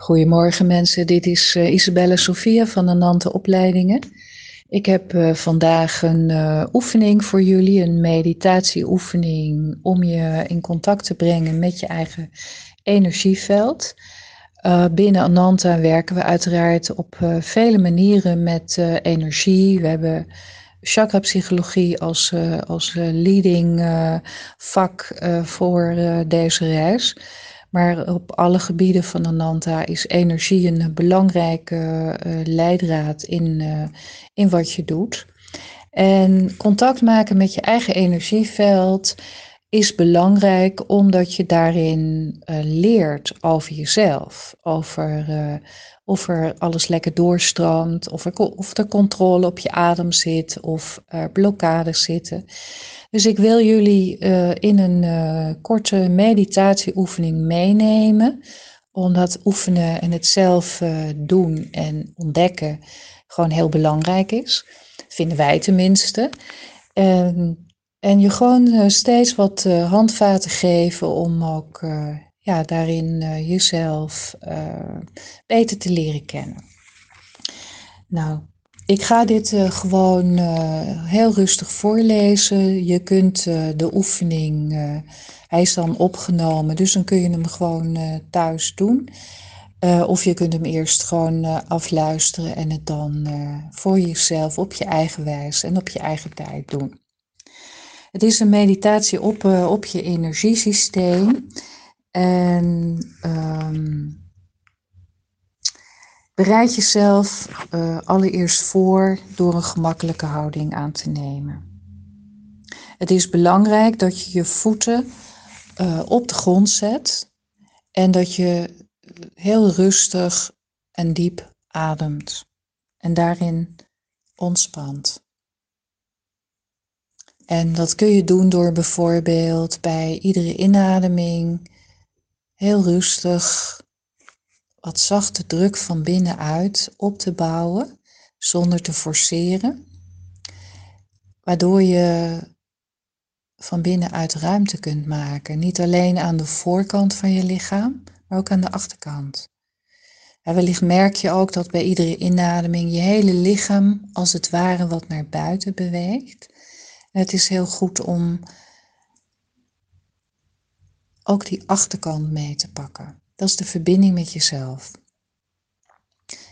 Goedemorgen mensen, dit is uh, Isabelle Sofia van de Nante Opleidingen. Ik heb uh, vandaag een uh, oefening voor jullie, een meditatieoefening om je in contact te brengen met je eigen energieveld. binnen Ananta werken we uiteraard op vele manieren met energie. We hebben chakra-psychologie als, als leading vak voor deze reis. Maar op alle gebieden van Ananta is energie een belangrijke uh, leidraad in, uh, in wat je doet. En contact maken met je eigen energieveld is belangrijk omdat je daarin uh, leert over jezelf. Over of er alles lekker doorstroomt, of er, of er controle op je adem zit, of er blokkades zitten. Dus ik wil jullie uh, in een uh, korte meditatieoefening meenemen, omdat oefenen en het zelf uh, doen en ontdekken gewoon heel belangrijk is. Vinden wij tenminste. En, en je gewoon steeds wat handvaten geven om ook ja, daarin jezelf beter te leren kennen. Nou, ik ga dit uh, gewoon uh, heel rustig voorlezen. Je kunt uh, de oefening, hij is dan opgenomen, dus dan kun je hem gewoon thuis doen. of je kunt hem eerst gewoon afluisteren en het dan voor jezelf op je eigen wijze en op je eigen tijd doen. Het is een meditatie op, op je energiesysteem. En um, Bereid jezelf uh, allereerst voor door een gemakkelijke houding aan te nemen. Het is belangrijk dat je je voeten uh, op de grond zet en dat je heel rustig en diep ademt en daarin ontspant. En dat kun je doen door bijvoorbeeld bij iedere inademing heel rustig wat zachte druk van binnenuit op te bouwen zonder te forceren, waardoor je van binnenuit ruimte kunt maken. Niet alleen aan de voorkant van je lichaam, maar ook aan de achterkant. En wellicht merk je ook dat bij iedere inademing je hele lichaam als het ware wat naar buiten beweegt. het is heel goed om ook die achterkant mee te pakken. Dat is de verbinding met jezelf.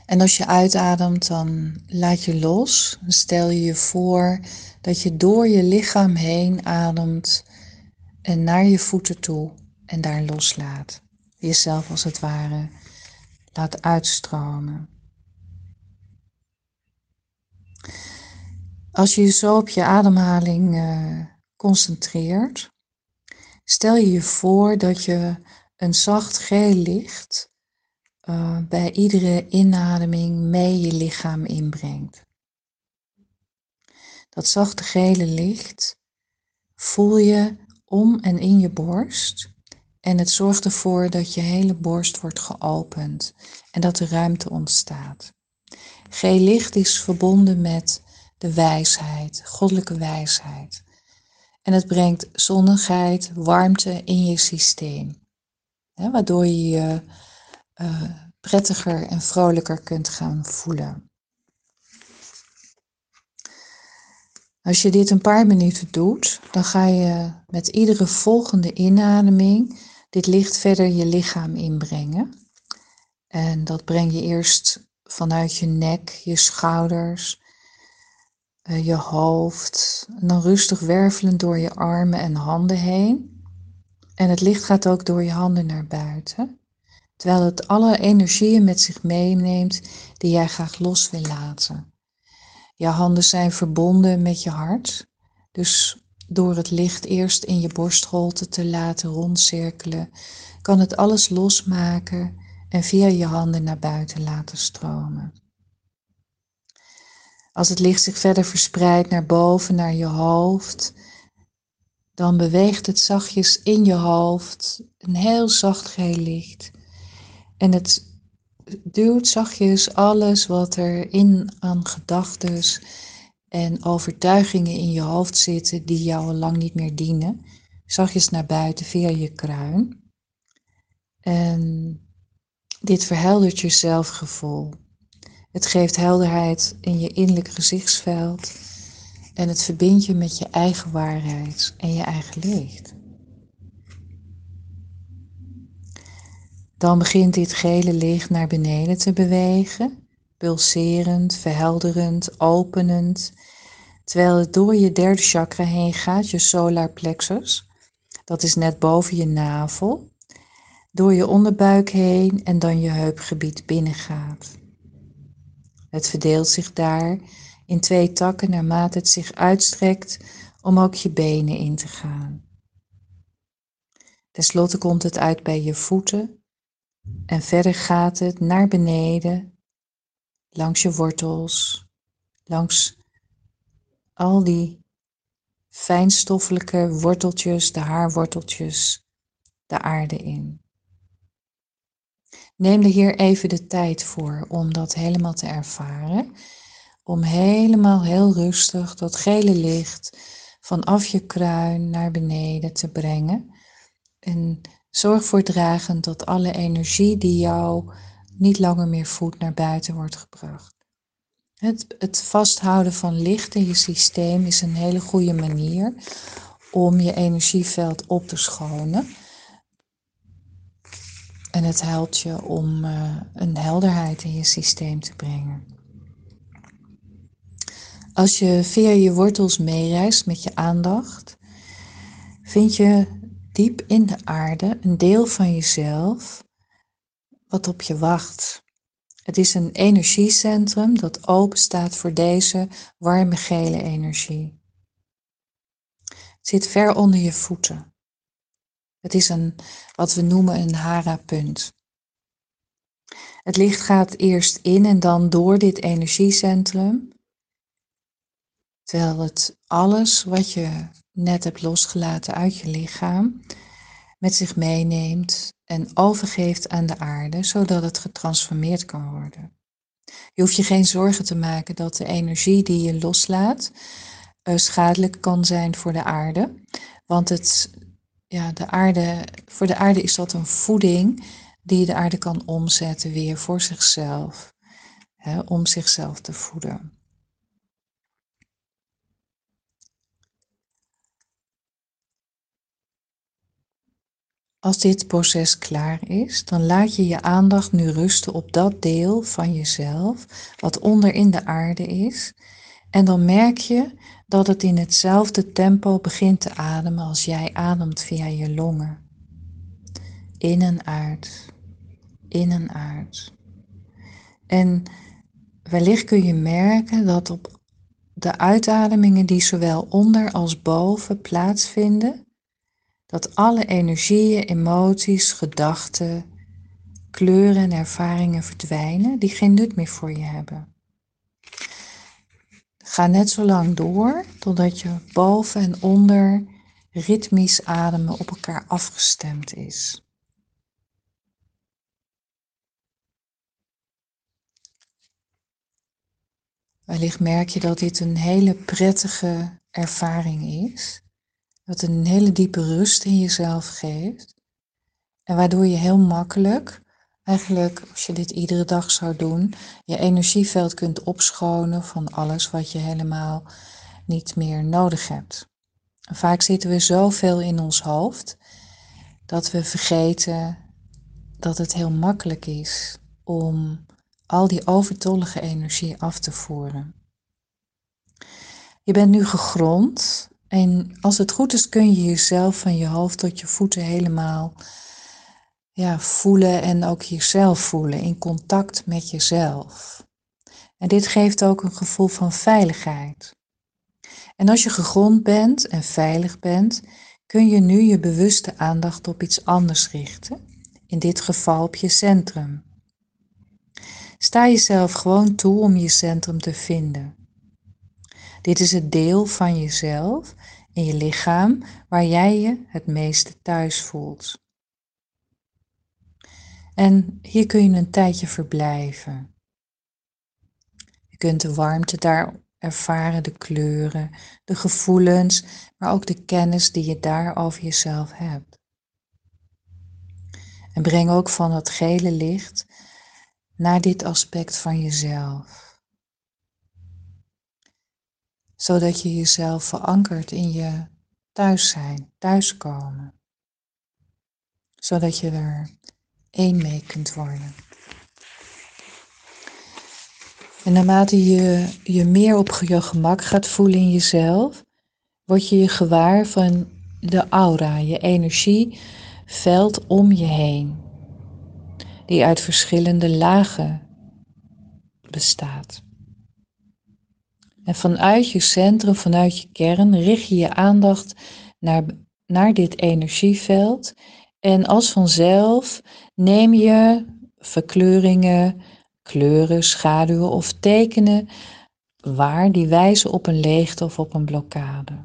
En als je uitademt, dan laat je los. Stel je je voor dat je door je lichaam heen ademt en naar je voeten toe en daar loslaat. Jezelf als het ware laat uitstromen. Als je je zo op je ademhaling uh, concentreert, stel je je voor dat je een zacht geel licht uh, bij iedere inademing mee je lichaam inbrengt. Dat zachte gele licht voel je om en in je borst en het zorgt ervoor dat je hele borst wordt geopend en dat er ruimte ontstaat. Geel licht is verbonden met de wijsheid, goddelijke wijsheid. En het brengt zonnigheid, warmte in je systeem waardoor je je uh, prettiger en vrolijker kunt gaan voelen. Als je dit een paar minuten doet, dan ga je met iedere volgende inademing dit licht verder je lichaam inbrengen. En dat breng je eerst vanuit je nek, je schouders, eh, je hoofd. En dan rustig wervelend door je armen en handen heen. En het licht gaat ook door je handen naar buiten, terwijl het alle energieën met zich meeneemt die jij graag los wil laten. Je handen zijn verbonden met je hart, dus door het licht eerst in je borstholte te laten rondcirkelen, kan het alles losmaken en via je handen naar buiten laten stromen. Als het licht zich verder verspreidt naar boven, naar je hoofd, dan beweegt het zachtjes in je hoofd, een heel zacht geel licht. En het duwt zachtjes alles wat er in aan gedachten en overtuigingen in je hoofd zitten die jou al lang niet meer dienen, zachtjes naar buiten via je kruin. En Dit verheldert je zelfgevoel. Het geeft helderheid in je innerlijk gezichtsveld en het verbindt je met je eigen waarheid en je eigen licht. Dan begint dit gele licht naar beneden te bewegen, pulserend, verhelderend, openend, terwijl het door je derde chakra heen gaat, je solar plexus. Dat is net boven je navel, door je onderbuik heen en dan je heupgebied binnengaat. Het verdeelt zich daar in twee takken naarmate het zich uitstrekt om ook je benen in te gaan. Ten slotte komt het uit bij je voeten en verder gaat het naar beneden, langs je wortels, langs al die fijnstoffelijke worteltjes, de haarworteltjes, de aarde in. Neem er hier even de tijd voor om dat helemaal te ervaren. Om helemaal heel rustig dat gele licht vanaf je kruin naar beneden te brengen. En zorg voor dragend dat alle energie die jou niet langer meer voedt naar buiten wordt gebracht. Het, het vasthouden van licht in je systeem is een hele goede manier om je energieveld op te schonen. En het helpt je om uh, een helderheid in je systeem te brengen. Als je via je wortels meereist met je aandacht, vind je diep in de aarde een deel van jezelf wat op je wacht. Het is een energiecentrum dat open staat voor deze warme gele energie. Het zit ver onder je voeten. Het is een, wat we noemen een hara-punt. Het licht gaat eerst in en dan door dit energiecentrum, terwijl het alles wat je net hebt losgelaten uit je lichaam met zich meeneemt en overgeeft aan de aarde, zodat het getransformeerd kan worden. Je hoeft je geen zorgen te maken dat de energie die je loslaat uh, schadelijk kan zijn voor de aarde, want het ja, de aarde, voor de aarde is dat een voeding die de aarde kan omzetten weer voor zichzelf, hè, om zichzelf te voeden. Als dit proces klaar is, dan laat je je aandacht nu rusten op dat deel van jezelf wat onder in de aarde is. En dan merk je dat het in hetzelfde tempo begint te ademen als jij ademt via je longen. In en uit, in en uit. En wellicht kun je merken dat op de uitademingen die zowel onder als boven plaatsvinden, dat alle energieën, emoties, gedachten, kleuren en ervaringen verdwijnen die geen nut meer voor je hebben. Ga net zo lang door totdat je boven en onder ritmisch ademen op elkaar afgestemd is. Wellicht merk je dat dit een hele prettige ervaring is. Dat een hele diepe rust in jezelf geeft. En waardoor je heel makkelijk Eigenlijk, als je dit iedere dag zou doen, je energieveld kunt opschonen van alles wat je helemaal niet meer nodig hebt. Vaak zitten we zoveel in ons hoofd dat we vergeten dat het heel makkelijk is om al die overtollige energie af te voeren. Je bent nu gegrond en als het goed is kun je jezelf van je hoofd tot je voeten helemaal ja, voelen en ook jezelf voelen, in contact met jezelf. En dit geeft ook een gevoel van veiligheid. En als je gegrond bent en veilig bent, kun je nu je bewuste aandacht op iets anders richten, in dit geval op je centrum. Sta jezelf gewoon toe om je centrum te vinden. Dit is het deel van jezelf in je lichaam waar jij je het meeste thuis voelt. En hier kun je een tijdje verblijven. Je kunt de warmte daar ervaren, de kleuren, de gevoelens, maar ook de kennis die je daar over jezelf hebt. En breng ook van dat gele licht naar dit aspect van jezelf. Zodat je jezelf verankert in je thuis zijn, thuiskomen. Zodat je er één mee kunt worden. En naarmate je je meer op je gemak gaat voelen in jezelf, word je je gewaar van de aura, je energieveld om je heen, die uit verschillende lagen bestaat. En vanuit je centrum, vanuit je kern, richt je je aandacht naar, naar dit energieveld. En als vanzelf neem je verkleuringen, kleuren, schaduwen of tekenen waar die wijzen op een leegte of op een blokkade.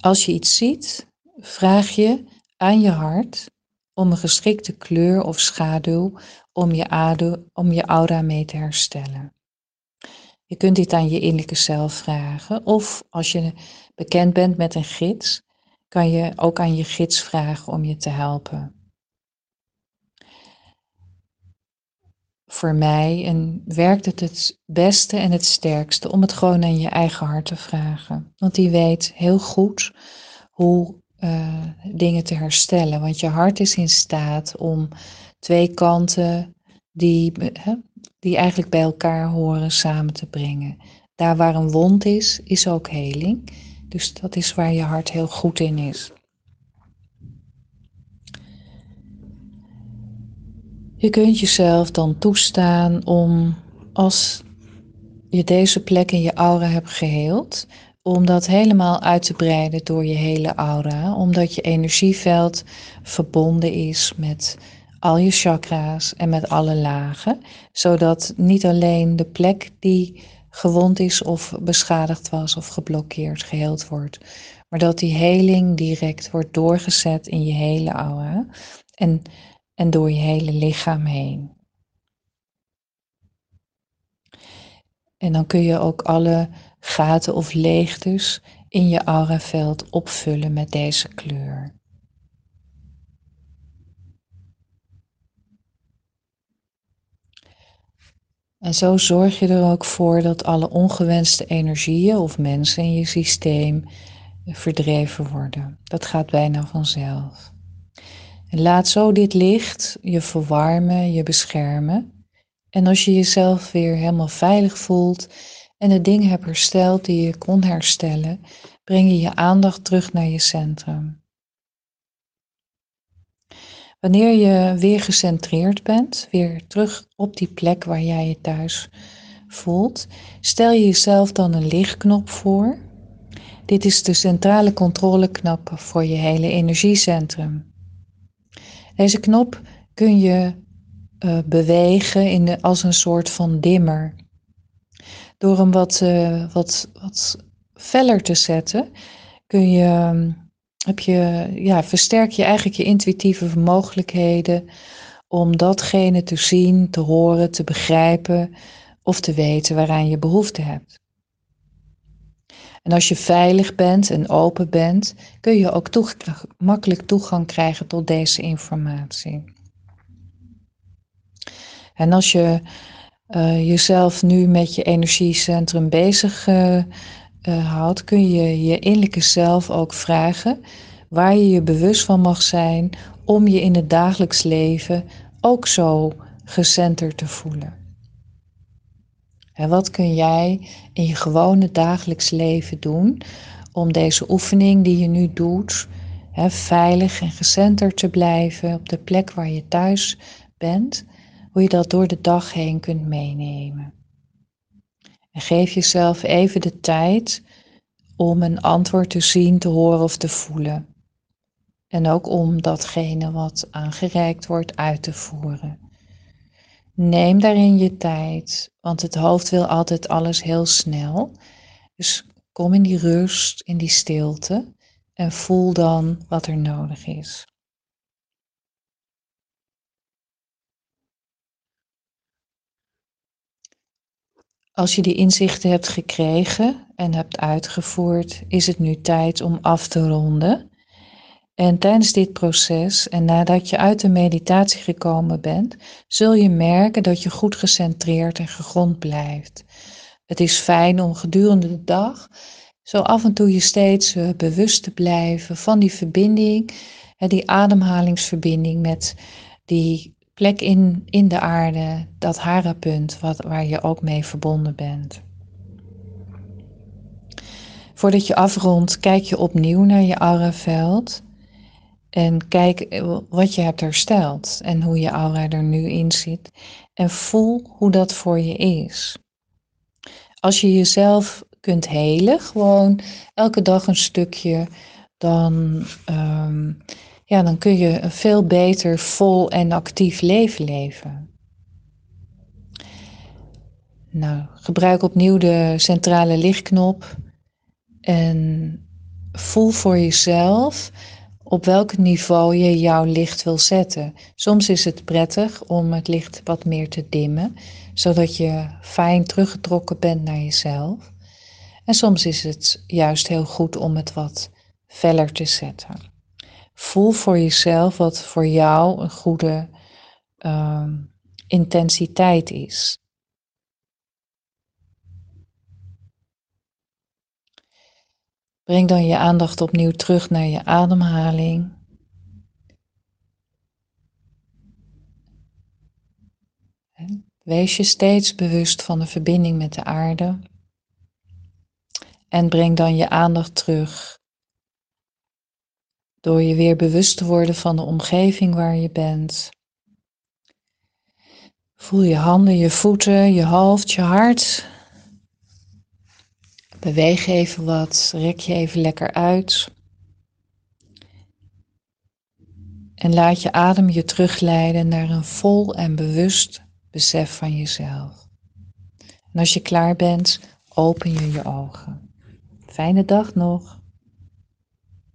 Als je iets ziet, vraag je aan je hart om een geschikte kleur of schaduw om je, adu, om je aura mee te herstellen. Je kunt dit aan je innerlijke zelf vragen of als je bekend bent met een gids, kan je ook aan je gids vragen om je te helpen. voor mij en werkt het het beste en het sterkste om het gewoon aan je eigen hart te vragen. Want die weet heel goed hoe uh, dingen te herstellen. Want je hart is in staat om twee kanten die, die eigenlijk bij elkaar horen samen te brengen. Daar waar een wond is, is ook heling. Dus dat is waar je hart heel goed in is. Je kunt jezelf dan toestaan om, als je deze plek in je aura hebt geheeld, om dat helemaal uit te breiden door je hele aura, omdat je energieveld verbonden is met al je chakra's en met alle lagen, zodat niet alleen de plek die gewond is of beschadigd was of geblokkeerd geheeld wordt, maar dat die heling direct wordt doorgezet in je hele aura. En en door je hele lichaam heen. En dan kun je ook alle gaten of leegtes in je auraveld opvullen met deze kleur. En zo zorg je er ook voor dat alle ongewenste energieën of mensen in je systeem verdreven worden. Dat gaat bijna vanzelf. En laat zo dit licht je verwarmen, je beschermen. En als je jezelf weer helemaal veilig voelt en de dingen hebt hersteld die je kon herstellen, breng je je aandacht terug naar je centrum. Wanneer je weer gecentreerd bent, weer terug op die plek waar jij je thuis voelt, stel je jezelf dan een lichtknop voor. Dit is de centrale controleknop voor je hele energiecentrum. Deze knop kun je uh, bewegen in de, als een soort van dimmer. Door hem wat, uh, wat, wat feller te zetten, kun je, ehm, heb je, ja, versterk je eigenlijk je intuïtieve mogelijkheden om datgene te zien, te horen, te begrijpen of te weten waaraan je behoefte hebt. En als je veilig bent en open bent, kun je ook makkelijk toegang krijgen tot deze informatie. En als je uh, jezelf nu met je energiecentrum bezig uh, uh, kun je je innerlijke zelf ook vragen waar je je bewust van mag zijn om je in het dagelijks leven ook zo gecenterd te voelen. En wat kun jij in je gewone dagelijks leven doen om deze oefening die je nu doet, veilig en gecenterd te blijven op de plek waar je thuis bent, hoe je dat door de dag heen kunt meenemen. En geef jezelf even de tijd om een antwoord te zien, te horen of te voelen. En ook om datgene wat aangereikt wordt uit te voeren. Neem daarin je tijd, want het hoofd wil altijd alles heel snel. Dus kom in die rust, in die stilte en voel dan wat er nodig is. Als je die inzichten hebt gekregen en hebt uitgevoerd, is het nu tijd om af te ronden. En tijdens dit proces en nadat je uit de meditatie gekomen bent, zul je merken dat je goed gecentreerd en gegrond blijft. Het is fijn om gedurende de dag zo af en toe je steeds uh, bewust te blijven van die verbinding, die ademhalingsverbinding met die plek in, in de aarde, dat harapunt wat, waar je ook mee verbonden bent. Voordat je afrondt, kijk je opnieuw naar je auraveld en kijk wat je hebt hersteld en hoe je aura er nu in zit. En voel hoe dat voor je is. Als je jezelf kunt helen, gewoon elke dag een stukje, dan, um, ja, dan kun je een veel beter vol en actief leven leven. Nou, gebruik opnieuw de centrale lichtknop en voel voor jezelf op welk niveau je jouw licht wil zetten. Soms is het prettig om het licht wat meer te dimmen, zodat je fijn teruggetrokken bent naar jezelf. En soms is het juist heel goed om het wat feller te zetten. Voel voor jezelf wat voor jou een goede uh, intensiteit is. Breng dan je aandacht opnieuw terug naar je ademhaling. Wees je steeds bewust van de verbinding met de aarde. En breng dan je aandacht terug door je weer bewust te worden van de omgeving waar je bent. Voel je handen, je voeten, je hoofd, je hart. Beweeg even wat, rek je even lekker uit. En laat je adem je terugleiden naar een vol en bewust besef van jezelf. En als je klaar bent, open je je ogen. Fijne dag nog.